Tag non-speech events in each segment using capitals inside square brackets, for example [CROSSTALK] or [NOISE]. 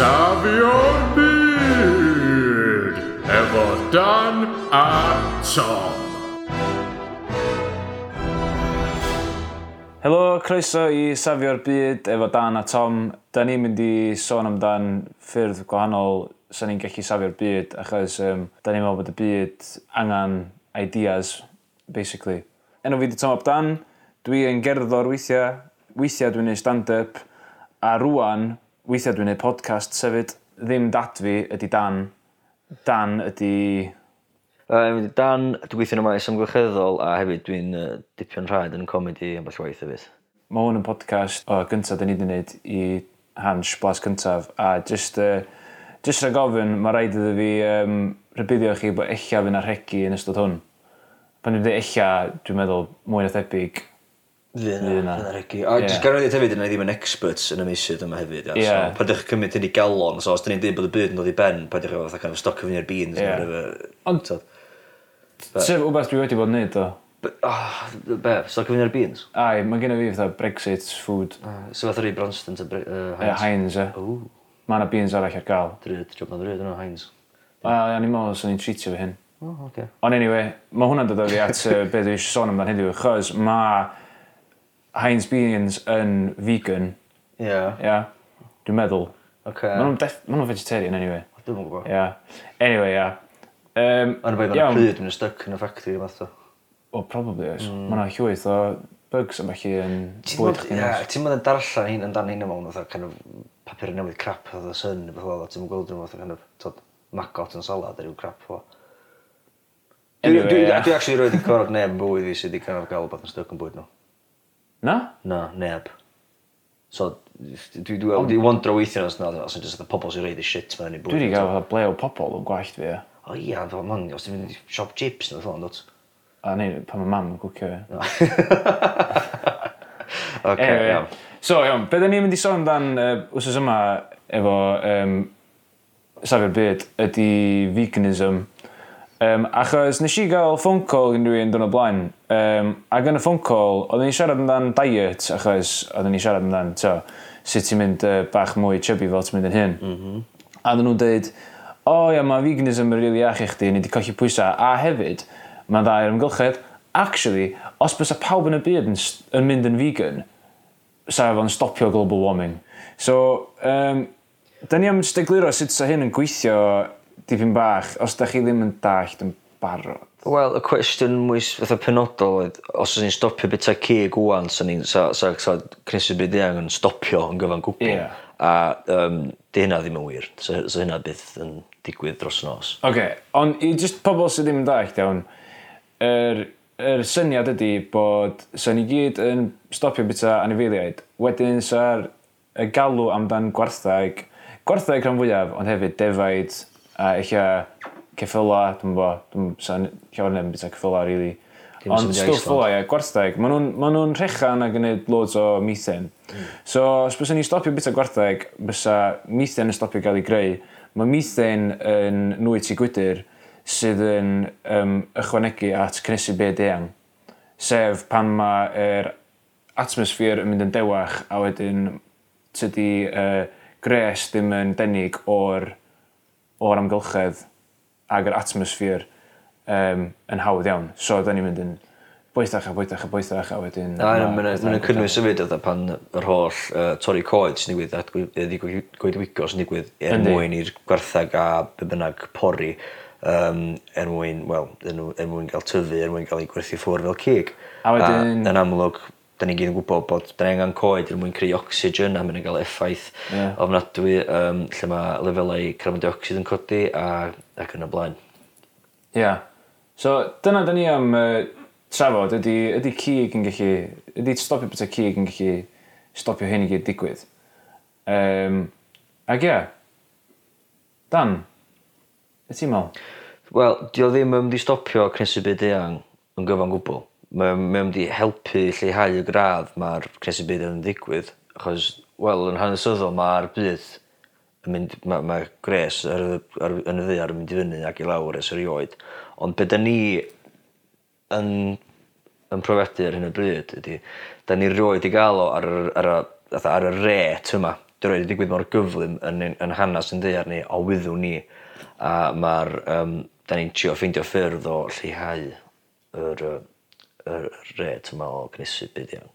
safio'r byd efo Dan a Tom. Helo, croeso i Safio'r Byd efo Dan a Tom. Da ni'n mynd i sôn amdan ffyrdd gwahanol sy'n ni'n gallu safio'r byd, achos um, da ni'n meddwl bod y byd angen ideas, basically. Enw fi di Tom Abdan, dwi yn gerddor weithiau, weithiau dwi'n gwneud stand-up, a rwan weithiau dwi'n gwneud podcast sefyd, ddim dat fi ydy dan. Dan ydy... Um, dan, dwi'n gweithio yn y maes ymgylcheddol a hefyd dwi'n uh, dipio'n rhaid yn comedi am bell waith hefyd. Mae hwn yn podcast o gyntaf da ni wedi gwneud i Hans Blas cyntaf a just, uh, just rhaid gofyn, mae rhaid iddo fi um, rybuddio chi bod eich fi na'r hegi yn ystod hwn. Pan dwi'n dweud eich dwi'n meddwl mwy na thebyg Fu 'na. 'na. Fu regi. A jyst gan ddeud hefyd yna ni ddim yn experts yn y meysydd yma hefyd ia. Ie. So paidwch cymyd hyn i galon so os 'dyn ni'n deud bod y byd yn dod i ben paidwch â fatha kin' of stocio fyny ar beans ne' whatever. Ond t'od? Sef wbath dwi wedi bod yn neud do. B- o be? Stocio fyny ar beans? mae gen i fi fatha Brexit food. O so fatha rei Bronston ta Bre- yy Heinz? Heinz e. W! Ma' 'na beans arall ar gael. Dryd, job ma'n dryd, enw Heinz. A o'n i'n me'wl sy'n ni'n treatio fy hyn. O oce. Ond anyway, mae hwnna'n dod o fi at yy be' dwi eisiau sôn amdano heddiw achos mae Heinz Beans yn vegan. Ie. Yeah. Yeah. Dwi'n meddwl. Okay. Maen nhw'n ma vegetarian anyway. Dwi'n gwybod. Yeah. Anyway, yeah. Um, Ond y bai fan y pryd yn y stuck yn y factory yma. o. O, probably oes. Mm. Mae yna llwyth o bugs yn chi yn bwyd chdi. Ie, ti'n mynd yn darllen hyn yn dan hyn yma o'n kind of papur newydd crap oedd y syn neu beth oedd ti'n gweld yn fath kind of tod, magot yn salad ar yw crap o. Anyway, dwi, dwi, dwi actually roed i corog neb yn bwyd i sydd wedi kind of gael beth yn stuck yn bwyd nhw. No. Na? Na, neb. So, dwi dwi wedi wondro weithio os nad os yn jyst y pobol sy'n reid y shit mewn i bwyd. Dwi wedi gael fatha bleu o pobol yn gwallt fi, ia. O ia, fel man, os ti'n mynd i siop chips neu ddod, dwi. A neu, pan mae mam yn gwcio, ia. [LAUGHS] Ok, okay, iawn. So, iawn, beth ni'n mynd i sôn dan uh, wsos yma efo um, safio'r byd ydy veganism Um, achos nes i gael phone call unrhyw un dyn o blaen. Um, ac yn y phone call, oedden ni siarad amdan diet, achos oedden ni siarad amdan, to, sut ti'n mynd uh, bach mwy chubby fel ti'n mynd yn hyn. Mm -hmm. A oedden nhw'n dweud, o oh, ia, mae veganism yn rili really ach i chdi, ni wedi colli pwysau, a hefyd, mae'n dda i'r ymgylchedd, actually, os bysa pawb yn y byd yn, yn mynd yn vegan, sa efo'n stopio global warming. So, um, da ni am stegluro sut sa hyn yn gweithio dipyn bach, os da chi ddim yn dallt yn barod? Wel, y cwestiwn mwy fatha penodol oedd, os ydyn ni'n stopio bita cig wwan, so ni'n sa, sa, sa Cnesu Bryd Eang yn stopio yn gyfan gwbl. Yeah. A um, di hynna ddim yn wir. So, so hynna byth yn digwydd dros nos. Oce, okay. ond i just pobl sydd ddim yn dallt iawn, yr er, er syniad ydy bod sa'n ni gyd yn stopio bita anifeiliaid, wedyn sa'r galw amdan gwarthag, gwarthag rhan fwyaf, ond hefyd defaid, a eich ceffyla, dwi'n bo, dwi'n sa'n llawer neb beth ceffyla, really. Dim Ond stwff fel ie, gwartheg, maen nhw'n ma nhw rhechan a gwneud loads o methane. Mm. So, os bys ni stopio beth gwartheg, bysa methane yn stopio gael ei greu. Mae methane yn nwy ti gwydr sydd yn um, ychwanegu at cynnesu byd eang. Sef pan mae'r atmosffer yn mynd yn dewach a wedyn tydi uh, gres ddim yn denig o'r o'r amgylchedd ag yr atmosffer um, yn hawdd iawn. So, da ni'n mynd yn bwythach a bwythach a bwythach a wedyn... A mae'n cynnwys yfyd oedd pan yr holl uh, torri coed sy'n digwydd at a goedwigo sy'n digwydd er mwyn i'r gwarthag a be bynnag pori um, er mwyn, wel, er mwyn er mwyn gael tyfu, er mwyn gael ei gwerthu ffwr fel cig. A wedyn... Yn amlwg, da ni gyd yn gwybod bod 'da ni angen coed er mwyn creu oxygen a mae'n cael effaith effaith ofnadwy um, lle mae lefelau carbon dioxide yn codi a ac yn y blaen. Ia. So dyna da ni am uh, trafod ydy, ydy cig yn gallu ydy stopio bita cig yn gallu stopio hyn i gyd digwydd? Yym ag ia. Dan y ti'n meddwl? Wel 'di o ddim yn mynd i stopio cnesu byd eang yn gyfan gwbwl mae o'n mynd i helpu lleihau y gradd mae'r cnes byd yn ddigwydd achos wel yn hanesyddol mae'r byd yn mynd mae, mae gres ar y ar yn y ddaear yn mynd i fyny ac i lawr ers erioed ond be' da ni yn yn profiadu ar hyn o bryd ydy da ni rioed i gael o ar yr ar y fatha ar y ret yma. dy roed i digwydd mor gyflym yn yn hanes yn ddaear ni o wyddw ni a mae'r um, da ni'n trio ffeindio ffyrdd o lleihau yr yy y rêt yma o gnesu byd iawn.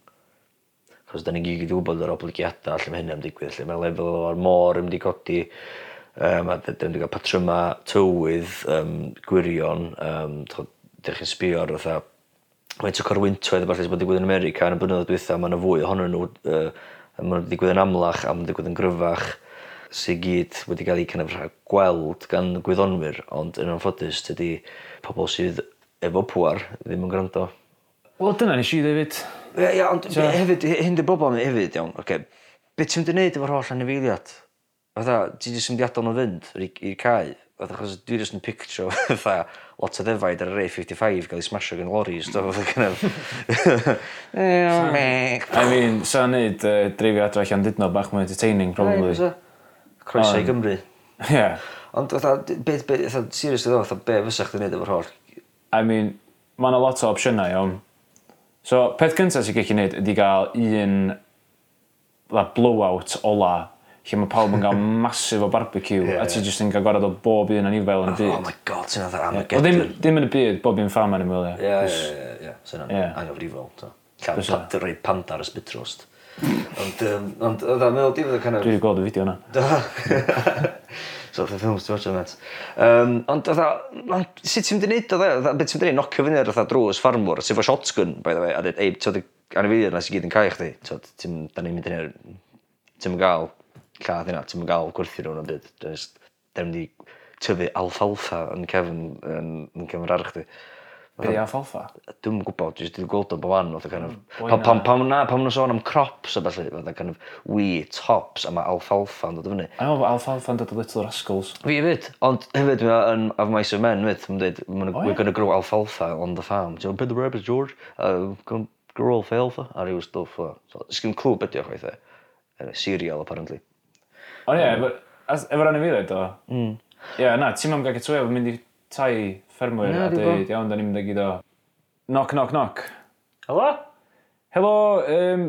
'Chos da ni'n gyd wedi gwybod yr obligiadau lle ma' hynna'n digwydd 'lly ma' lefel o'r môr yn mynd i godi um, a 'dyn ni cael patryma tywydd um, gwirion Um, 'dych chi'n sbio ar fatha faint o corwyntoedd a ballu sy 'di bod digwydd yn America yn y blynyddoedd dwitha mae yna fwy ohonyn nhw, uh, mae'n digwydd yn amlach a mae'n digwydd yn gryfach sy'n gyd wedi cael ei kin' of rhagweld gan gwyddonwyr ond yn anffodus tydi pobl sydd efo pŵar ddim yn gwrando. Wel, dyna nes i ddefyd. Ie, ie, ond so... hefyd, hyn dy bobl mi hefyd, iawn, oce. Okay. Be ti'n mynd i wneud efo'r holl anifeiliad? Fatha, ti jyst yn mynd i adael nhw fynd i'r cae? Fatha, chos dwi jyst yn pictio, [LAUGHS] fatha, lot o ddefaid ar yr A55 gael ei smasho gan loris. Do, fatha gynnaf. [LAUGHS] I mean, sa neud uh, dreifio adra allan dydno bach mwy entertaining, probably. Croeso i Gymru. [LAUGHS] Ie. Ond fatha, beth, beth, fatha, seriously ddo, fatha, be fysa chdi'n neud efo'r holl? I mean, mae yna lot o opsiynau, iawn. So, peth gyntaf sy'n gallu gwneud ydy gael un la, blowout ola lle mae pawb yn cael [LAUGHS] masif o barbecue yeah, a ti yeah. jyst yn cael gorau o bob un anifel yn y oh byd. Oh my god, sy'n adeg Armageddon. Yeah. O, ddim, ddim yn y byd, bob un ffam anifel, ie. Ie, ie, ie, sy'n anghyfrifol. angyfrifol. Llawn rhaid panda ar ysbytrost. Ond, um, ond, oedd o'n meddwl, dim oedd yn kind of... Dwi wedi gweld y fideo yna. [LAUGHS] so't of ffilms ti'n watsio mêt. Yym ond fatha sut ti'n mynd i neud o dde? Fatha be' ti'n mynd i neud nocio fyny ar fatha drws ffarmwr sy 'fo shotgun by the way a deud ey t'od y anifeiliaid 'ma sy gyd yn cau chdi t'od ti'm 'dan ni'n mynd i neu' ti'm yn ga'l lladd heina ti'n mynd gael gwerthu nhw'n na'm byd jyst 'dan ni mynd i tyfu alfalfa yn cefn yn yn cefn ardd chdi. Be di alfalfa? Dwi'n gwybod, jyst wedi gweld o bob fan, kind of, mm, pam, pam, pam, na, pam nhw'n sôn am crops a felly, fatha kind of wheat, hops, a mae alfalfa yn dod o fyny. A mae alfalfa yn dod o Little Rascals. Fi hefyd, ond hefyd, mae yn of mice and men, fyd, mae'n dweud, we're going to grow alfalfa on the farm. Ti'n bit the rabbits, George, uh, grow alfalfa, a rhyw stwff. So, sgyn clwb ydi o'ch weithio. Cereal, e. apparently. Oh, o ie, efo anodd fi dweud o. Ie, na, ti'n mam gael gytwy, mynd i tai ffermwyr a dweud, iawn, da ni'n mynd ag iddo. Knock, knock, knock. Helo? Helo, um,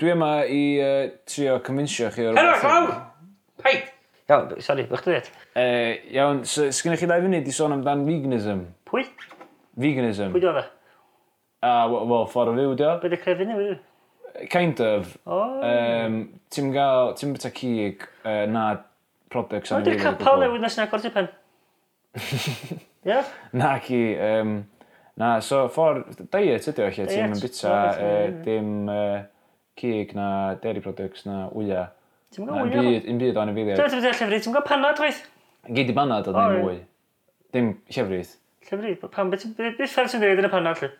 dwi yma i uh, trio convinsio chi o'r... Helo, llaw! Paid! Iawn, sori, bych dweud. Uh, iawn, so, sgynnych chi ddau funud i sôn amdan veganism? Pwy? Veganism. Pwy dod e? A, wel, ffordd o fyw, dio. Byd y crefydd neu Kind of. Oh. Um, ti'n gael, ti'n byta cig uh, na products... Wyd i'r capel newid nes yna gordi pen. Yeah. Naci, um, na, so ffordd, diet ydi o lle ti'n mynd bita, uh, dim uh, cig na dairy products na wya. Ti'n mynd wylia? Byd, un byd o'n y filiad. Ti'n mynd llefrith, ti'n mynd panad waith? Gyd i banad oedd ni'n mwy. Dim llefrith. Llefrith, pan, beth ffordd ti'n dweud yn y panad lle?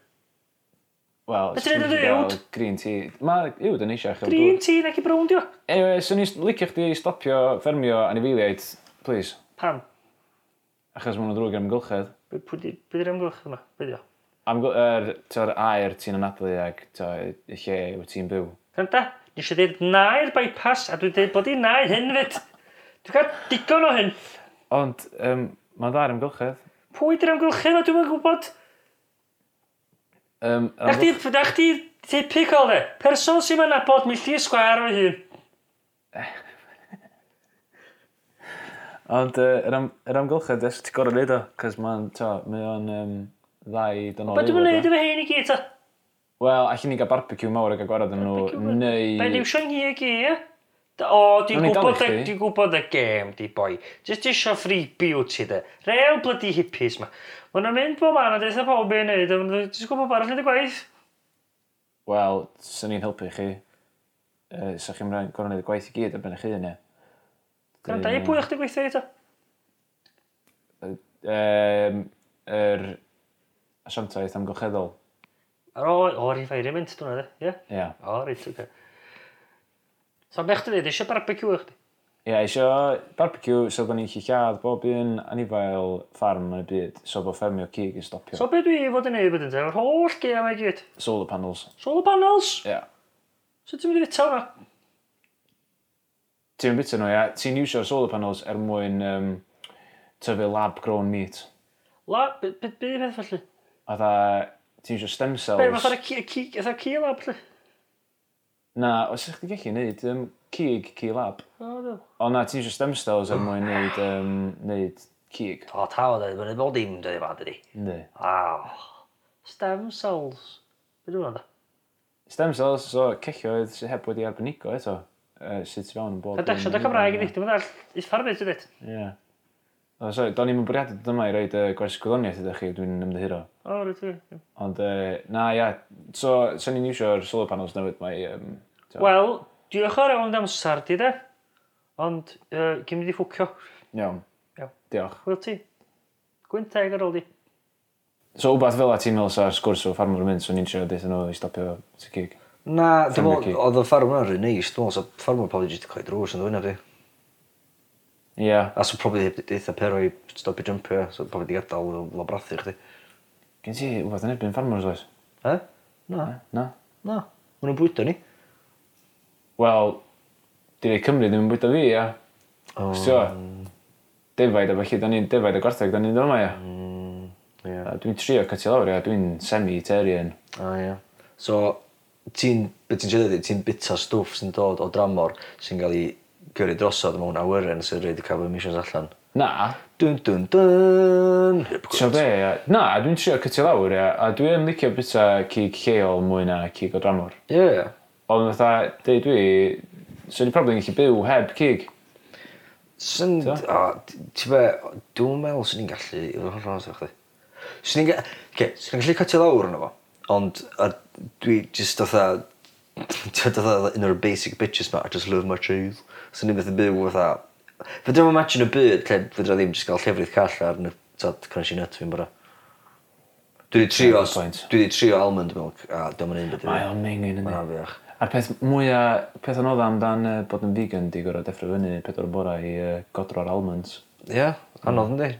Wel, Beth ydyn nhw'n iwd? Green tea. Mae iwd yn eisiau. Green tea, nec i brown, dio? Anyway, swn so i'n licio chdi stopio ffermio anifeiliaid, please. Pam? Achos maen nhw'n ddrwg ar ymgylchedd. Pwy di'r ymgylch yma? Pwy di o? Er, Tio'r air ti'n anadlu ag tio, y lle yw ti'n byw. Cynta, ni eisiau dweud na i'r bypass a dwi'n dweud bod i na i hyn fyd. Dwi'n cael digon o hyn. Ond, um, mae'n dda'r amgylchedd. Pwy di'r amgylchedd o dwi'n gwybod? Um, da chdi, da chdi typical de, person sy'n mynd abod milltir sgwar o'i hun. Ond uh, yr, am, yr amgylchedd, ys ti'n gorau neud o, cos mae'n, to, mae o'n um, ddau dynol. Ba dwi'n neud efo hyn i gyd, ta? Wel, allan ni gael barbecue mawr ag agorad yn nhw, neu... Be liw siang i ag i, e? O, dwi'n gwybod, di gwybod y gêm, di boi. Just isio free ti, de. Real bloody hippies, ma. Mae nhw'n mynd bob man a dweud pob be'n neud, ond dwi'n gwybod barod yn y gwaith. Wel, sy'n ni'n helpu chi. Uh, Sa'ch chi'n gorau neud y gwaith i gyd ar ben eich hun, ie? Gwranda, i pwy o'ch di gweithio eto? Um, yr asiantaeth amgylcheddol. O, o refinement, dwi'n edrych, ie? Ie. O, reit, oce. So, bech ti dweud, eisiau barbecue eich di? Ie, yeah, eisiau barbecue, so da ni'n llillad bob un anifail ffarm yn y byd, so bod ffermio cig i stopio. So, beth dwi i fod yn neud bod yn teimlo, holl gea mae gyd? Solar panels. Solar panels? Ie. Yeah. So, ti'n mynd i fita hwnna? ti'n bita nhw, ia, ti'n iwsio'r solar panels er mwyn um, tyfu lab grown meat. La, beth be, be, beth felly? A dda, ti'n iwsio stem cells. Be, fatha'r cig, fatha'r cig lab felly? Na, os ydych chi'n gallu neud um, cig, cig lab. O, no. O na, ti'n iwsio stem cells er mwyn neud, um, neud cig. O, ta o dweud, mae'n bod dim dweud fan ydi. Ne. Aw. Stem cells. Be dwi'n meddwl? Stem cells, so, cechioedd sydd heb wedi arbenigo eto uh, sut fewn yn bod... Da desiad o Cymraeg i ni, dim ond all, uffar yn edrych Ie. O, sorry, do'n i'n bwriadu dyma i roed uh, gwers gwyddoniaeth ydych chi, dwi'n ymddeheuro. O, oh, rydw i. Ond, uh, na, ia, so, sa'n ni'n iwsio'r solar panels newydd mae... Um, Wel, diolch o'r iawn amser, di de? Ond, uh, gym i di ffwcio. Iawn. Iawn. Diolch. Wyl ti. Gwyn teg ar ôl di. So, wbeth fel a ti'n meddwl sa'r sgwrs o ffarmwr yn mynd, so ni'n siarad eithaf nhw i stopio ti gig? Na, dwi'n meddwl, oedd y ffarmwr yn neis, dwi'n meddwl, so ffarmwr probably jyst cloi drws yn ddwy na. Ie. A so probably eitha pero i stop i jumpio, so probably di gadael o labrathu chdi. Gen ti wbeth yn erbyn ffarmwrs oes? E? Na. Na? Na. Mae nhw'n bwyta ni. Wel, di rei Cymru ddim yn bwyta fi, ia. Oh. Sio, defaid a felly, da ni'n defaid a gwartheg, da ni'n dod yma, ia. Mm, yeah. Dwi'n trio cytio lawr, ia. Dwi'n semi-terrian. Ah, ia. Yeah. So, ti'n beth ti'n siarad ddeud ti'n bita stwff sy'n dod o dramor sy'n cael ei gyrru drosodd mewn awyren sy'n rhaid i cael emissions allan. Na. Dun dun dun. T'o' be' ia? Na dwi'n trio cytio lawr ia a dwi'n licio bita cig lleol mwy na cig o dramor. Ie ie. Ond fatha deud dwi so i probably yn gallu byw heb cig. Swn... O, ti be, dwi'n meddwl sy'n ni'n gallu, i fod yn hollol honest efo chdi. Swn i'n gallu... sy'n i'n gallu cytio lawr yno fo. Ond a dwi jyst fatha [LAUGHS] t'od fatha un o'r basic bitches 'ma I just love my trees. cheese. ni'n beth yn byw fatha dwi'n imagine y byd lle fedrai ddim jyst gael llefrith call ar y t'od crunchy nut fi'n barod. Dwi wedi trio s- dwi wedi trio almond milk a dwi'n mynd un neud byd i. Mae o'n mingin yndi? Ma'n fiach. A'r peth mwya peth anodd amdan yy bod yn vegan 'di gor'o' deffro fyny pedwar y bora i yy godro'r almonds. Ie, anodd yndi?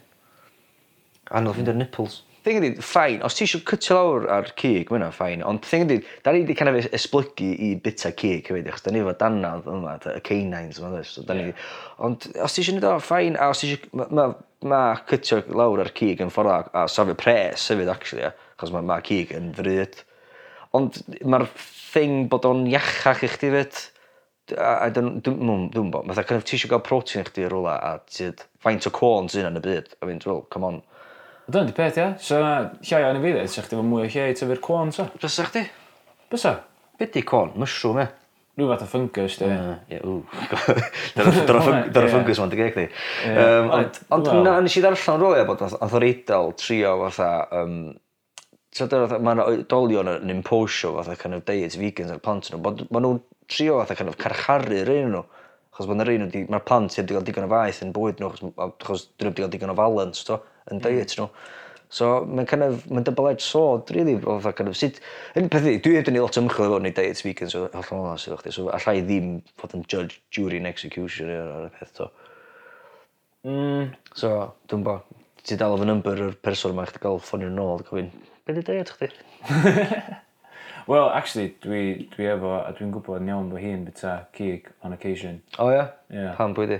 Anodd fynd ar nipples thing ydi, ffain, os ti eisiau cytio lawr ar cig, mae hwnna'n ffain, ond thing ydi, da ni wedi kind of esblygu i bita cig hefyd, achos da ni efo danadd yma, y canines yma, so da ni... Yeah. Ond os ti eisiau gwneud o, ffain, a os ti eisiau... Mae ma, ma cytio lawr ar cig yn ffordd a a safio pres hefyd, actually, achos mae ma cig yn fryd. Ond mae'r thing bod o'n iachach i chdi fyd, a dwi'n bod, mae'n ti eisiau cael protein i chdi rola a ti'n faint o corn sy'n yn y byd, a fi'n, well, come on, Dyna di peth, ia. So, yna llai o'n i fi ddweud, sa'ch ti fod mwy o lle i tyfu'r cwon, so? Bysa chdi? Bysa? Beth di cwon? Mushroom, e? Rhyw fath o fungus, [LAUGHS] di. Ie, ww. Dyna fungus ma'n digeg di. Ond na, nes i ddarllen roi a bod oedd o'r eidl trio fatha... So mae'n oedolion yn imposio fatha kind of diet vegans ar plant nhw, bod maen nhw'n trio fatha kind of carcharu'r un nhw. Chos mae'n yr un nhw, mae'r plant sydd wedi cael digon o faith yn bwyd nhw, chos dyn nhw wedi cael digon o falans, to yn hmm. diet nhw. So mae'n kind of, mae'n double-edged sword, really, o fatha, kind of, sut, yn peth i, dwi wedi ni lot o ymchwil efo ni diet vegans, so, hollol hwnna sydd chdi, so allai ddim fod yn judge, jury and execution ar y peth to. Mm. So, dwi'n bo, ti dal efo number o'r person yma, chdi gael ffonio'n nôl, gofyn, be di diet chdi? [LAUGHS] Wel, actually, dwi, dwi efo, a dwi'n gwybod yn iawn bod hi'n bita cig on occasion. O oh, ia? Yeah? yeah. Pam bwydi?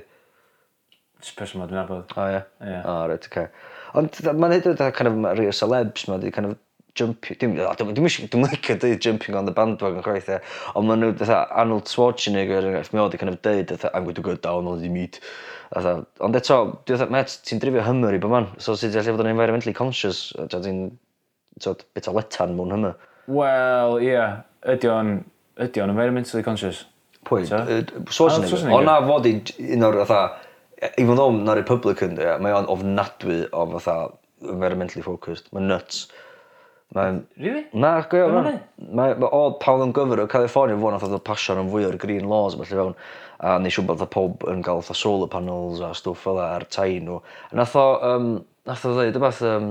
Just person 'ma dwi'n nabod. O ia? Ie. O reit oce. Ond mae'n neud o kind of rhai o celebs 'ma 'di kind of jumping, dim o dim, dim, dim, dwi'm licio deud jumping on the bandwagon chwaith e, ond ma' nhw, dda, Arnold Schwarzenegger yn enghraifft mi oedd i kind of deud dda, I'm going to go down on the meat dda, ond eto dwi dda, met, ti'n drifio Hummer i bo man so sud ti fod yn environmentally conscious a ti'n, ti'n bit o letan mewn Hummer. Wel ie ydi o'n ydi o'n environmentally conscious. Pwy? Schwarzenegger? O na fod i un o'r fatha even though I'm not Republican, yeah, mae o'n ofnadwy o fatha environmentally focused. Mae'n nuts. Mae'n... Really? Na, gwe, mae... Mae ma, o pawb yn gyfer o California fod nath oedd pasio yn fwy o'r green laws felly fewn a nes siw bod pob yn cael fatha solar panels a stwff fel ar tai nhw. A nath o, um, nath o ddeud, ybath, um,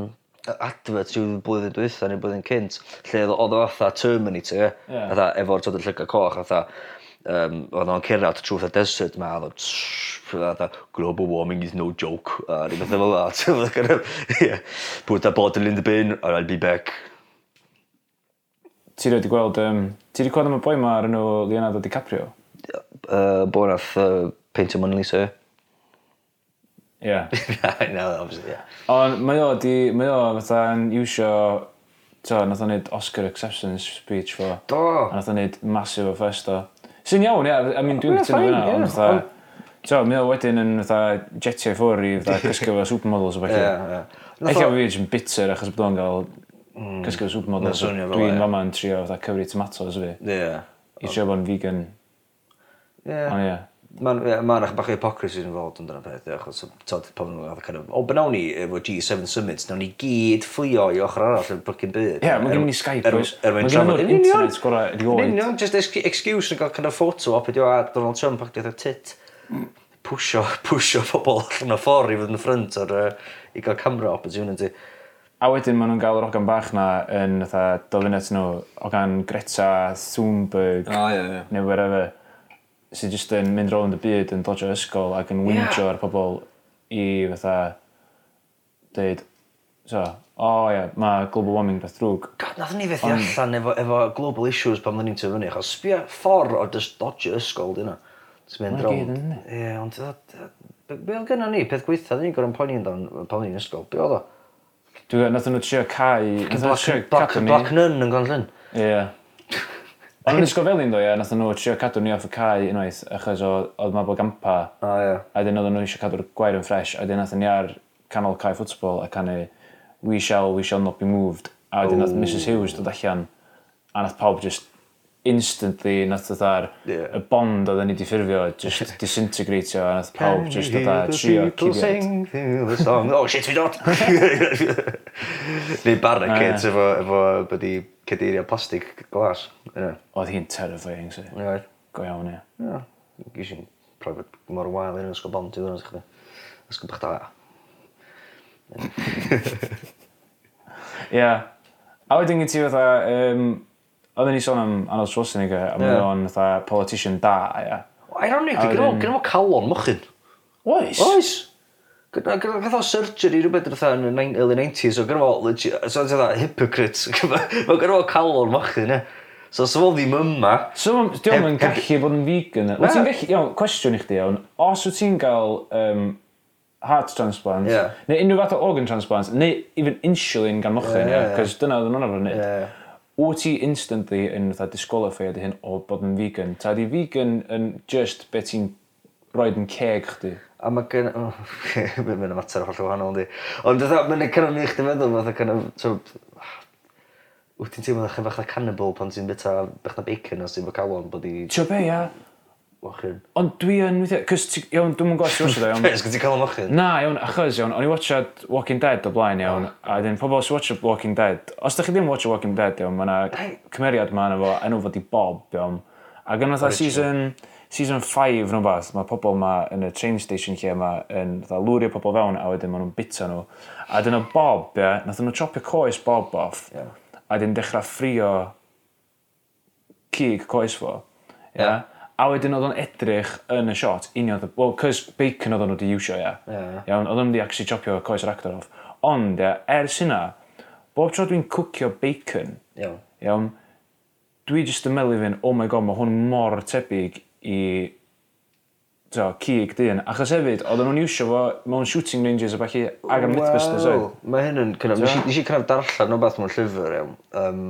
advert sy'n blwyddyn dwytha neu blwyddyn cynt, lle oedd o fatha Terminator, yeah. fatha efo'r tod y llygau coch, fatha um, oedd o'n cerdded trwy'r desert ma, oedd global warming is no joke, a rhywbeth fel [LAUGHS] that. Put a bottle in the bin, and I'll be back. Ti wedi gweld, um, ti wedi gweld am y boi ma ar enw Leonardo DiCaprio? Uh, boi nath uh, Painter Mona Lisa. Ie. [LAUGHS] Yeah. no, obviously, yeah. Ond mae o, di, mae o, fatha, yn iwsio So, nath o'n neud Oscar acceptance speech fo. Do! A nath o'n neud massive o fest o. Sy'n iawn, ie. I mean, dwi'n cytuno fyna, ond fatha... So, mi o wedyn yn fatha jetio i ffwr i fatha [LAUGHS] cysgu fo supermodels o beth. Ie, ie. Ella fi eich yn bitter achos bod o'n gael mm. cysgu fo supermodels. Dwi'n fama yn trio fatha cyfri tomatoes fi. Ie. I trio bod yn vegan. Ie. Ond ie. Mae'n yeah, ma bach o hypocrisy yn fod yn dyna peth, achos tod pan nhw'n gael kind of, o, bynawn ni efo G7 Summits, nawn ni gyd fflio i ochr arall yn brygyn byd. Ie, yeah, mae'n gymryd ni er- Skype, er- oes. Er, mae'n gymryd nhw'r internet gwrra erioed. Yn union, just excuse yn cael kind of photo op ydi o a Donald Trump ac dweud tit. Pwsio, [LAUGHS] pwsio pobl allan o ffordd i fod yn ffrynt ar uh, i gael camera opportunity. A wedyn maen nhw'n gael yr ogan bach na yn dylunau nhw, ogan Greta Thunberg, oh, yeah, yeah. neu wherever sy jyst yn mynd rownd y byd yn dodgio ysgol ac yn wyndio yeah. ar pobl i fatha deud, so, o oh, ie, yeah, mae global warming beth drwg. God, nath ni fethu allan efo, efo global issues pan fyddwn ni'n tyfu fyny, achos sbio ffordd o just dodgio ysgol dyna. Ti'n mynd rownd. Ie, ond be oedd gynnu ni, peth gweitha, dyn ni'n gorau'n poeni yn dan pan ni'n ysgol, be oedd o? Dwi'n gwybod, nath nhw trio cae... Black, black, black nun yn gonllyn. Ie. Yeah. Ond yn ysgol fel un ddo, ie, nath nhw trio cadw ni off y cae unwaith, achos oedd mabel gampa, O ie. a dyn oedd nhw eisiau cadw'r gwair yn ffres, a dyn nath ni ar canol cae ffwtbol a canu We shall, we shall not be moved. A dyn nath Mrs Hughes dod allan, a nath pawb just instantly nath fatha'r yeah. y bond oedd ni di ffurfio just [LAUGHS] disintegratio a nath pawb just fatha trio cibet. Oh shit fi dod! Neu barricades efo, efo byddi cadeirio plastig glas. Yeah. Oedd hi'n terrifying si. Yeah. Go iawn ie Yeah. Gys i'n private mor wael yn ysgol bond i ddwn o'ch chdi. Ysgol bach da. [LAUGHS] ie A wedyn gyd ti fatha, um, Oedden ni sôn am Arnold Schwarzenegger, a yeah. mae o'n fatha politician da, ia. Ironic, gyda nhw calon mochyn. Oes? Oes. Gath o surgery rhywbeth fatha yn y early 90s, o gyda fo, so [LAUGHS] gyda hypocrite, mae gyda fo calon mochyn, ne? So, so fo ddim yma... So, diolch yn gallu bod yn vegan. Wyt ti'n gallu, iawn, cwestiwn i chdi, iawn, os wyt ti'n gael um, heart transplant, yeah. neu unrhyw fath o organ transplant, neu even insulin gan mochyn, yeah, yeah, yeah. cos dyna oedd yn o'n o'n o'n o'n wyt ti instantly yn fatha disqualified hyn o bod yn vegan? Ta di vegan yn just beth ti'n roed yn ceg chdi? A mae gen... Oh, [LAUGHS] mae'n mater holl wahanol, di. Ond dda, mae'n cynnig ni chdi meddwl, mae'n cynnig... Wyt ti'n teimlo chi'n bach na cannibal pan ti'n bita bach na bacon os ti'n bach calon bod i... Tio be, ia? mochyn. Ond dwi yn weithio, cys ti, iawn, dwi'n gwybod sy'n watchad o iawn. Ys ti [LAUGHS] cael y mochyn? Na, iawn, achos iawn, o'n i watchad Walking Dead o blaen iawn, ah. a dyn pobl sy'n watchad Walking Dead, os da chi ddim watchad Walking Dead iawn, mae yna cymeriad ma yna fo, enw fod i Bob iawn, a gan fatha season, season 5 nhw'n fath, mae pobl ma yn y train station lle ma yn lwrio pobl fewn a wedyn maen nhw'n bita nhw. A dyna Bob, ie, yeah, nath nhw chopio coes Bob off, yeah. a dyn dechrau ffrio cig coes fo. Yeah. yeah. A wedyn oedd o'n edrych yn y shot, union, well, cys bacon oedd o'n wedi iwsio, ia. Yeah. Iawn, oedd o'n wedi actually chopio coes yr actor off. Ond, ia, ers hynna, bob tro dwi'n cwcio bacon, iawn, iawn dwi jyst yn meddwl i fynd, oh my god, mae hwn mor tebyg i so, cig dyn. Achos hefyd, oedden nhw'n iwsio fo mewn shooting ranges a falle ag am Mythbusters oedd. Mae hyn yn cynnaf, nes i cynnaf darllen o beth mewn llyfr, iawn. Um,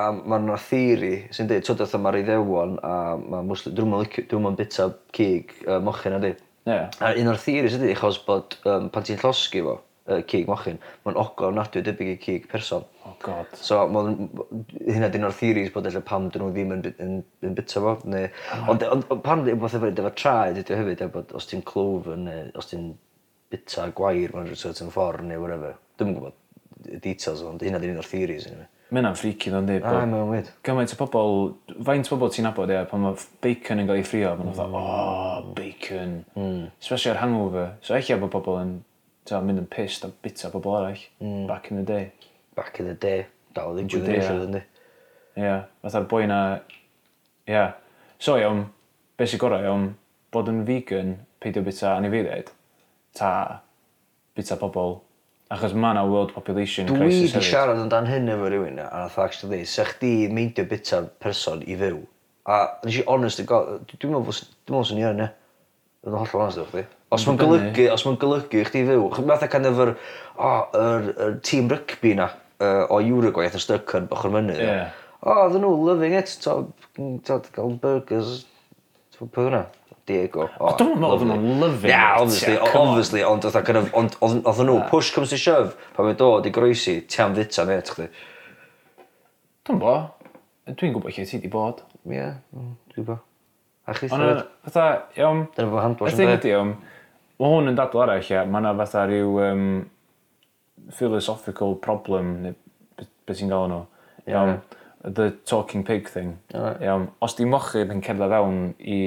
a ma' yna theori sy'n dweud, twdwr oedd ma'r Iddewon a mae muslim, dwi'n nw'm yn licio bita cig uh, mochyn ydy. Ie. A un o'r theories ydi achos bod um, pan ti'n llosgu fo uh, cig mochyn mae'n ogof ofnadwy o debyg i cig person. Oh God. So ma' hynna dyn o'r theories bod ella pam 'dyn nhw ddim yn by- yn yn bita fo ne' ah. ond ond ond pan wbath i neud efo traed ydy o hefyd 'de bod os ti'n cloven ne' os ti'n bita gwair mewn ryw certain ffordd neu whatever. Dwi'n gwybod y details ond hynna dyn un o'r theories eniwe. Mae hynna'n freaky ddo'n di. A, mae'n weird. Gymaint o bobl, faint o bobl ti'n nabod, ia, pan mae bacon yn cael ei ffrio, mae'n mm. o, bacon. Mm. Especially ar hangover. So eich bod pobl yn ta, mynd yn pissed a bita pobl arall. Mm. Back in the day. Back in the day. Dal ddim gwybod eich oedd yndi. Ia, fatha'r boi na... Ia. Yeah. So iawn, beth sy'n gorau iawn, bod yn vegan, peidio bita anifeiliaid, ta bita pobl Achos mae yna world population crisis hefyd. Dwi 'di siarad amdan hyn efo rhywun a nath o actually deu' sech chdi meindio bita person i fyw a nes i honest to gael, dwi'n meddwl fos s- dwi me'wl swn i yn ia. Yn hollol onest efo chdi. Os ma'n golygu os mae'n golygu i chdi fyw ch- fatha e kin' of yr o yr yr tîm rygbi 'na yy o Uruguay ath yn styc yn ochor mynydd. Ie. O odden nhw loving it t'o' to, t'od ga'l to, t'mo' peth. Diego. O, dwi'n meddwl oedd nhw'n lyfio. Yeah, obviously, obviously, ond oedd nhw, push comes to shove, pan mae'n dod i groesi, ti am fita, neu, ti'n chdi. Dwi'n bo. Dwi'n gwybod lle ti di bod. Ie, mm, dwi'n bo. A chi thyrd? Fatha, iawn. Dyna fo handwash yn dweud. Iawn. Mae hwn yn dadl arall, ia. Mae yna fatha rhyw um, philosophical problem, neu beth ti'n gael nhw. Iawn. The talking pig thing. Iawn. Os di mochyd yn cerdded fewn i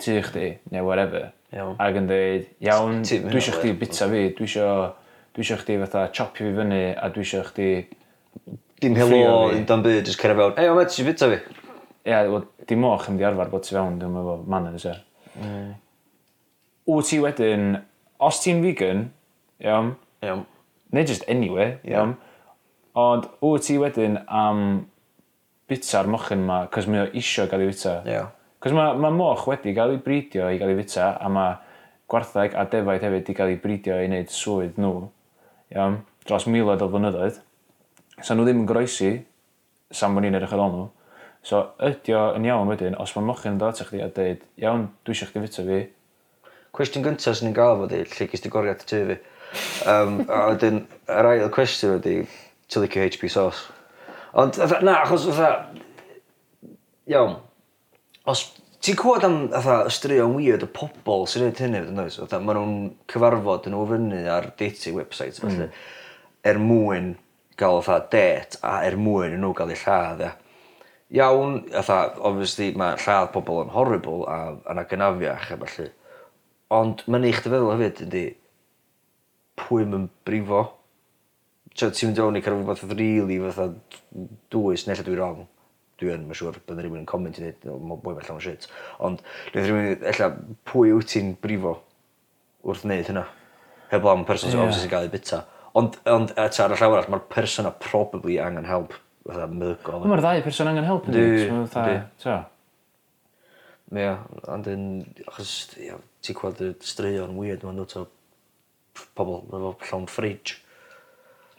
tu chdi, neu whatever. Iawn. Ac yn dweud, iawn, dwi eisiau chdi bita fi, dwi eisiau dwi eisiau chdi fatha chopio fi fyny a dwi eisiau chdi... Dim helo, dim byd, jyst cyrra fewn. Ei, o, met, ti bita fi? Ie, yeah, well, dim moch yn di arfer bod ti fewn, dwi'n meddwl, manners er. Mm. Wyt ti wedyn, os ti'n vegan, iawn, iawn. neu just anyway, iawn, ond wyt ti wedyn am bita'r mochyn ma, cos mae o isio gael ei bita. Iawn. Cos mae ma moch wedi gael ei bridio i gael ei fita, a mae gwartheg a defaid hefyd wedi cael ei bridio i wneud swydd nhw iawn, dros miloedd o flynyddoedd. So nhw ddim yn groesi sam bod ni'n edrych ar ôl nhw. So ydy o yn iawn wedyn, os mae mochyn yn dod atach chi a dweud, iawn, dwi eisiau chdi fita fi. Cwestiwn gyntaf sy'n ni'n gael fod i, lle gys ti goriad tu fi. Um, a wedyn, yr ail cwestiwn ydi, ti'n licio HP sauce? Ond, na, achos, fatha, iawn, os ti'n clywed am fatha ystraeon weird y pobol sy'n gwneud hynny, yn oes? Fatha, maen nhw'n cyfarfod yn ofynu ar dating websites, mm. felly, mm. er mwyn gael fatha det a er mwyn nhw gael eu lladd, ia. Iawn, fatha, obviously, mae lladd pobl yn horrible a yna gynafiach a felly. Ond mae'n eich dyfeddwl hefyd ydy pwy mae'n brifo. Ti'n mynd i o'n i cael rhywbeth rili fatha dwys, neu lle dwi'n wrong dwi yn mae'n siŵr bydda rhywun yn comment i ddweud, ma' boi 'ma llawn shit ond dwi'n rhywun, ella pwy wyt ti'n brifo wrth wneud hynna? Heblaw am person sy obviously gael ei bita ond ond eto ar y llawer arall ma'r person a probably angen help fatha meddygol. Mae'r ddau person angen help yndi? dweud, So ma' fatha t'o'? Ia ond yn achos ia ti'n gweld y straeon weird mae'n yndwt o pobl, efo llawn fridge.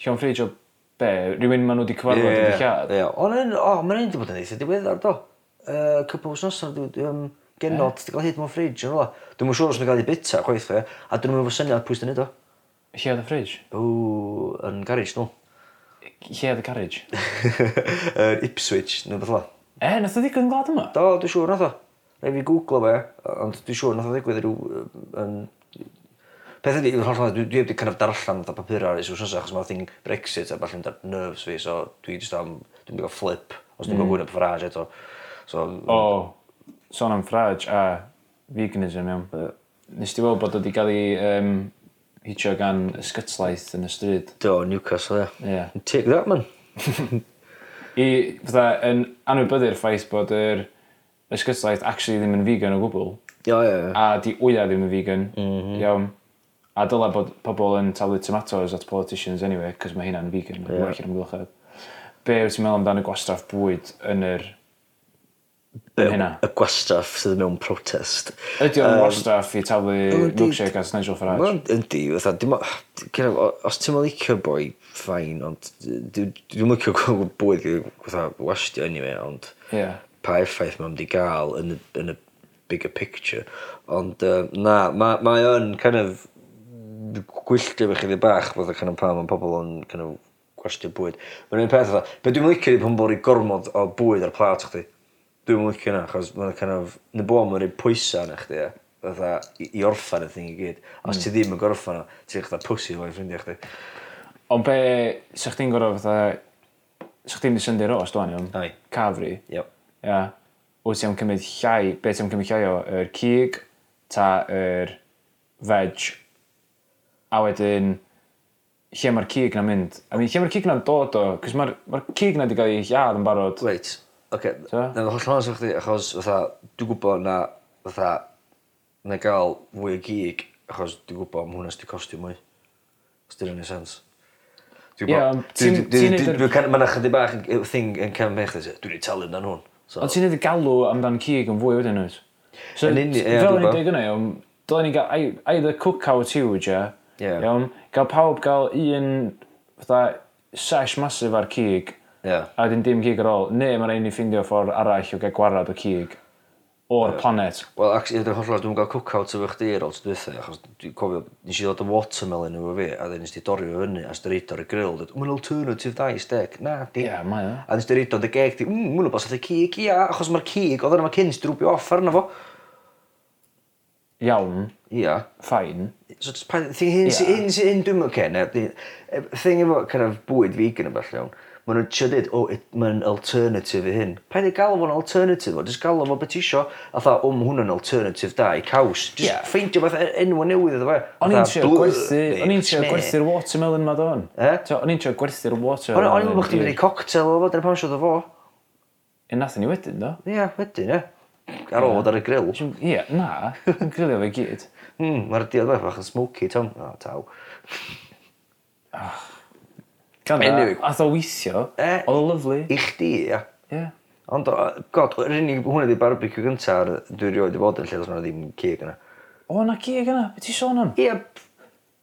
Llawn ffridge o be, rhywun maen nhw wedi cyfarfod yeah, wedi lladd. Ie, ond yn, o, mae'n un wedi bod yn eitha diweddar do. Uh, Cwpl wrth noson, dwi, um, genod, yeah. wedi cael hyd mewn ffridge, yn rola. Dwi'n mwyn siŵr os mae'n cael ei bita, chwaith fe, a dwi'n mwyn fod syniad pwy sy'n neud o. Lle oedd y ffridge? O, yn garage, nhw. Lle oedd y garage? [LAUGHS] Yr Ipswich, neu beth la. E, nath o ddigon glad yma? Do, dwi'n siŵr nath o. Rai fi googlo fe, ond dwi'n siŵr nath o ddigwydd yn Peth ydi yw'r holl dwi dwi 'eb 'di kin' of darllan fatha papura ers wsnosa achos ma' thing Brexit a ballu'n dar nerves fi so dwi jyst am dwi'n mynd i ga'l fflip os dwi'm mm. yn gwylio Farage eto. So... O son am Farage a veganism iawn Nes ti weld bod wedi cael ei um, hitio gan ysgytlaeth yn y stryd? Do Newcastle ie. Ie. Take that man. [LAUGHS] I fatha yn anwybyddu'r ffaith bod yr ysgytlaeth actually ddim yn vegan o gwbl. O ie ie. A 'di wya ddim yn vegan. M-hm. Iawn. A dyla bod pobl yn talu tomatoes at politicians anyway, cos mae hynna'n vegan, mae'n yeah. werth i'r amgylchedd. Be wyt ti'n meddwl amdano gwastraff bwyd yn yr... Be, hynna? Y gwastraff sydd mewn protest. Ydy o'n um, gwastraff i talu milkshake as Nigel Farage? Mae'n yndi, fatha, dim os ti'n meddwl licio boi, ffain, ond dwi'n licio gweld bwyd fatha wastio anyway, ond yeah. pa effaith mae'n di gael yn y, yn y bigger picture. Ond uh, na, mae ma o'n kind of gwylltio fe chydig bach fatha kind of pan mae pobl yn kind of gwastio bwyd. Mae'n un peth fatha, be dwi'n licio i pan bod i gormod o bwyd ar plat chdi. Dwi'n licio yna, achos mae'n kind of, nid bod mae'n rhaid pwysau yna chdi, fatha, i, i orffan y thing i gyd. Os mm. ti ddim yn gorffan o, ti'n eich da pwsi fo'i ffrindiau chdi. Ond be, sa chdi'n gorau fatha, sa chdi'n Sunday roast dwi'n iawn? Ai. Cafri? Yep. Ia. Wyt ti'n cymryd llai, be ti'n cymryd llai o, yr cig, ta yr veg, a wedyn lle mae'r cig na'n mynd. I mean, lle mae'r cig na'n dod o, cos mae'r ma cig na wedi cael ei lladd yn barod. Wait, oce, okay. na'n holl llawn sy'n chdi, achos fatha, dwi'n gwybod na, fatha, na gael fwy o gig, achos dwi'n gwybod am hwnna sydd wedi costio mwy. Os dwi'n rhywun i sens. Mae'n ychydig bach yn thing yn cefn mech, dwi'n ei talu amdan hwn. So. Ond ti'n ei galw amdan cig yn fwy wedyn nhw? So, fel o'n i'n dweud yna, dylen ni gael either cookout huge, yeah, Yeah. Iawn? Gael pawb gael un fatha sesh masif ar cig yeah. a dyn dim cig ar ôl. Neu mae'n rhaid ni ffindio ffordd arall o gael gwarad o cig o'r yeah. planet. Wel, ac yn hollol, dwi'n cael cookout efo chdi ar ôl dweithio, achos dwi'n cofio, nes i ddod y watermelon efo fi, a dyn nes i dorri fo fyny, a nes i reid ar y grill, dweud, mae'n alternative dice, steg, na, di. Ie, mae o. A nes i reid o'n geg, di, mmm, mwyn o bos, oedd y cig, ia, achos mae'r cig, oedd yna mae cynt drwbio off arno fo iawn. Ia. Fine. So, pan, thing, hyn, yeah. hyn, hyn, hyn dwi'n mwyn neu thing efo kind of bwyd vegan yn bell iawn, maen nhw'n siadid, o, oh, mae'n alternative i hyn. Pa i gael fo'n alternative o, jyst gael fo beth isio, a dda, o, mae hwnna'n alternative da i caws. Jyst yeah. ffeindio beth enw newydd iddo fe. O'n i'n trio gwerthu, o'n i'n trio gwerthu'r watermelon ma do'n. Eh? O'n i'n trio gwerthu'r watermelon. O'n i'n meddwl bod chdi'n mynd i cocktail o fo, dyna pan siwr o fo. Yn nath ni wedyn, do? Ia, wedyn, e ar ôl ar y grill. Ie, na, yn grilio fe gyd. Mm, Mae'r diod bach bach yn smoky, Tom. O, taw. Gan Anyway. ath o weithio, e, oedd o lyflu. I chdi, ia. Ie. Ond, o- god, yr unig, hwnna di barbecue gynta ar dwi rioed i fod yn lle, os yna ddim cig yna. O, na gig yna, beth ti sôn am? Ie,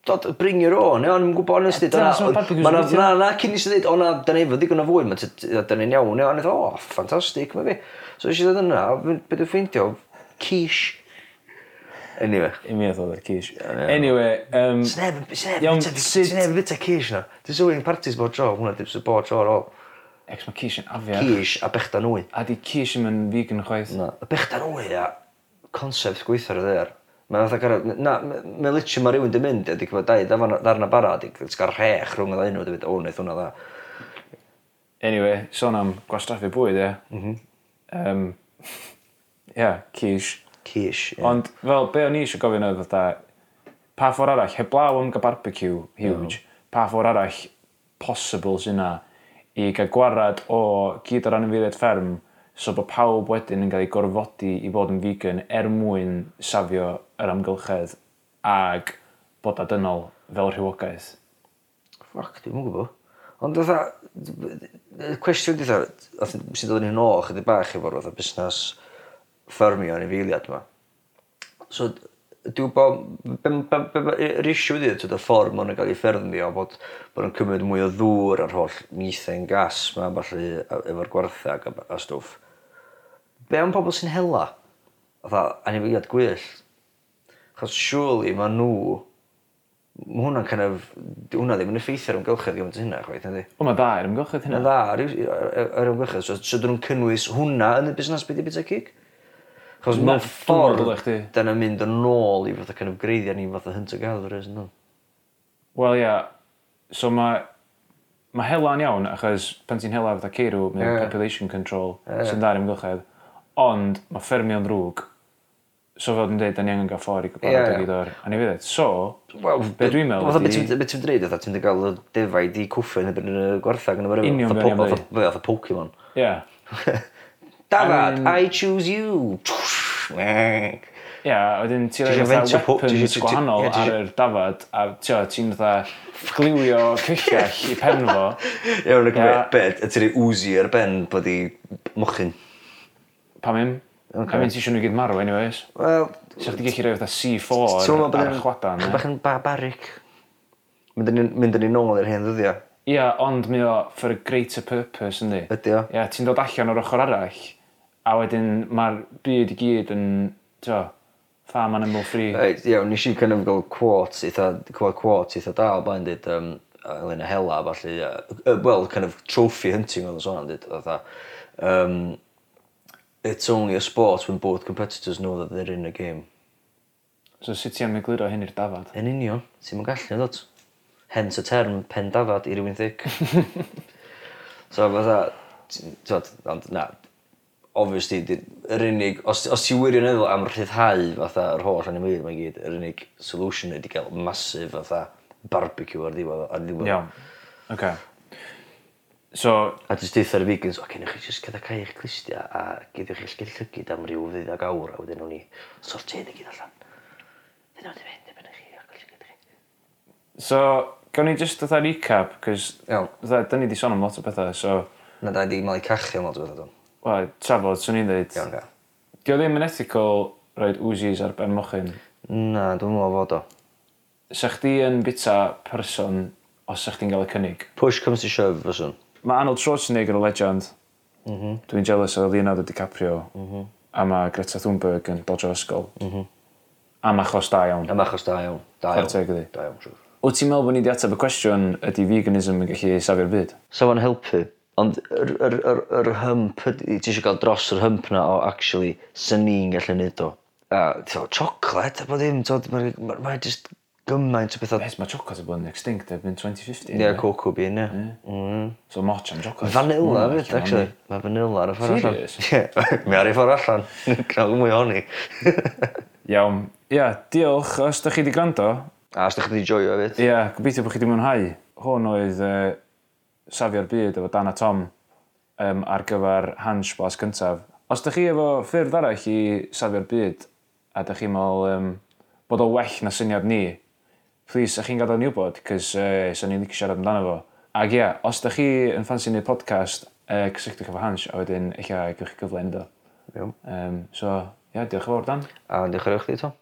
dod, bring your own, ie, ond yn gwybod honest Ie, dyna sut ma' barbecues yn gweithio. Na, na, cyn i si dweud, o na, da ni efo ddigon o fwy, mae da ni'n iawn, ie, ond eithaf, o, ffantastig, mae fi. So eisiau dod yna, beth yw'n ffeindio, quiche. Anyway. I mi oedd o'r quiche. Anyway, um... Sneb, sneb, iawn, sut... Sneb bita quiche na. Dwi'n sylwi'n parties bod tro, hwnna di sy'n bod tro ar ôl. Ex mae quiche yn afiach. Quiche a bechdan nwy. A di quiche yn mynd vegan chwaith. Na, y bechdan nwy a concept gweithio ar y ddeir. Mae'n fatha gara... Na, mae'n litio mae rhywun di mynd, ydy cyfod dau, darna bara, Di gael rhech rhwng y ddau nhw, ydy byd, o, wneud hwnna dda. Anyway, sôn am gwastraffu bwyd, e. Mm -hmm. Um, yeah, [LAUGHS] quiche. Quiche, yeah. Ond fel, be o'n i eisiau gofyn oedd fatha, pa ffordd arall, heblaw am gael barbecue, huge, no. pa ffordd arall, possible sy'n na, i gael gwarad o gyd o ran ymwiriad fferm, so bod pawb wedyn yn cael ei gorfodi i fod yn vegan er mwyn safio yr amgylchedd ag bod adynol fel rhywogaeth. Fuck, dwi'n mwyn gwybod. Ond dda, Y cwestiwn di fatha sy'n dod yn hyn ôl chydig bach efo'r fatha busnes ffermio yn y filiad yma. So dwi'n bod, yr issue ydy, t'od y ffordd ma' cael ei ffermio bod bod yn cymryd mwy o ddŵr a'r holl methane gas 'ma falle efo'r gwartheg a a stwff. Be' am pobl sy'n hela? Fatha anifeiliad gwyllt? 'Chos surely mae nhw mae hwnna'n kind of 'di wnna ddim yn effeithio ar ymgylchedd gymaint â hynna chwaith nadi? O, mae dda i'r ymgylchedd hynna. Ma'n dda ar iw- yy yy ymgylchedd so so 'dyn nhw'n cynnwys hwnna yn y busnes busnas i bita cig. 'Chos mewn ffordd 'dan ni'n mynd yn ôl i fatha kind of greiddiau ni fatha hunter gatherers yndan? Wel ia so mae ma' hela'n iawn achos pan ti'n hela fatha ceirw mae'n o'n population control sy'n dda i'r ymgylchedd ond mae ffermio'n drwg, So fel dwi'n dweud, da ni angen gael ffordd i gwybod yeah, yeah. gyd o'r anifeiliaid. E. So, well, be dwi'n meddwl ydy... Fatha, beth ti'n dweud, fatha, ti'n gael y defaid i cwffio yn ebyn y gwarthag yn y byrwyd. Union fel dwi'n dweud. Fatha Pokemon. Yeah. [LAUGHS] Dafad, I choose you. [LAUGHS] Ie, yeah, wedyn ti'n rhaid fatha weapons gwahanol ar yr dafad, a ti'n fatha gliwio cyllell i pen fo. [LAUGHS] Ie, wna'n gwybod, bed, ti'n rhaid wzi ar ben bod i mochyn. Pam im? Okay. A mynd ti eisiau nhw gyd marw, anyways. Wel... Sa'ch ti gallu rhoi fatha C4 ar y chwadan. Ti'n bach yn barbaric. Mynd yn un nôl i'r hen ddyddiau. Ia, ond mi o for a greater purpose, yndi? Ydy o. Ia, ti'n dod allan o'r ochr arall, a wedyn mae'r byd i gyd yn, t'o, farm animal free. Ia, nes i kind of gael quotes, eitha, gweld quotes eitha da o blaen, dyd, um, Elena Hela, falle, uh, well, kind of trophy hunting oedd yn sôn, dyd, oedd um, it's only a sport when both competitors know that they're in a game. So sut ti am egluro hyn i'r dafad? Yn union, ti'n mynd gallu ddod. Hence y term pen dafad i rywun ddic. [LAUGHS] so fatha, tyd, ond na, obviously, yr unig, os, os ti wirioneddol am rhyddhau fatha yr holl animwyr mae gyd, yr unig solution ydy gael masif fatha barbecue ar ddiwedd. Ar ddiwedd. Iawn, yeah. okay. So... A jyst deitha ar y vegans, o gennych chi jyst gyda cael eich clustia a geidiwch eich sgellygyd am ryw ddeuddeg awr a wedyn nhw'n ni sortio hyn i gyd allan. Dyna wedi mynd, dyna chi a a'r gellygyd chi. So, gawn ni jyst dda recap, cos dda, da ni di sôn am lot o bethau, so... Na da di mael i cachu am lot o bethau dwi'n. Wel, trafod, swn i'n dweud. Iawn, ga. Dio ddim yn ethical roed Uzi's ar ben mochyn. Na, dwi'n meddwl fod o. Sa chdi yn bita person os sa chdi'n cael y cynnig? Push comes to shove, fyswn. Mae Arnold Schwarzenegger o legend. Mm -hmm. Dwi'n jealous o Leonardo DiCaprio. Mm -hmm. A mae Greta Thunberg yn bodro ysgol. Mm -hmm. Am achos da iawn. Am achos da iawn. Da iawn. Da iawn, da iawn siwr. Wyt ti'n meddwl bod ni wedi ateb y cwestiwn ydy veganism yn gallu safio'r byd? So yn helpu. Ond yr, yr, yr, yr hymp, ti eisiau cael dros yr hymp na o actually sy'n ni'n gallu neud o. A, ti'n chocolate, a bod ddim, ti'n ma, ma, ma, ma, just gymaint o bethau... Beth mae chocolate yn bod yn extinct erbyn 2050. Ie, yeah, cocoa bean, ie. Yeah. Mm. So moch am chocolate. Vanilla mm, fyd, actually. Mae vanilla ar y ffordd allan. Serious? Ie, [LAUGHS] mae ar ei ffordd allan. Cael mwy o honi. [LAUGHS] Iawn. Ia, diolch os da chi wedi gwrando. A os da chi wedi joio hefyd. Ia, gobeithio bod chi wedi mwynhau. Hwn oedd uh, Safio'r Byd efo Dan a Tom um, ar gyfer Hans Blas cyntaf. Os da chi efo ffyrdd arall i Safio'r Byd a da chi'n meddwl um, bod o well na syniad ni, please, ych chi'n gadael ni wybod, cys uh, sy'n ni'n licio siarad amdano fo. Ac ia, yeah, os da chi yn ffansi wneud podcast, uh, cysylltwch efo Hans, a wedyn eich a gywch chi gyfle ynddo. Um, so, ia, yeah, diolch yn fawr, Dan. A diolch yn fawr chdi, Tom.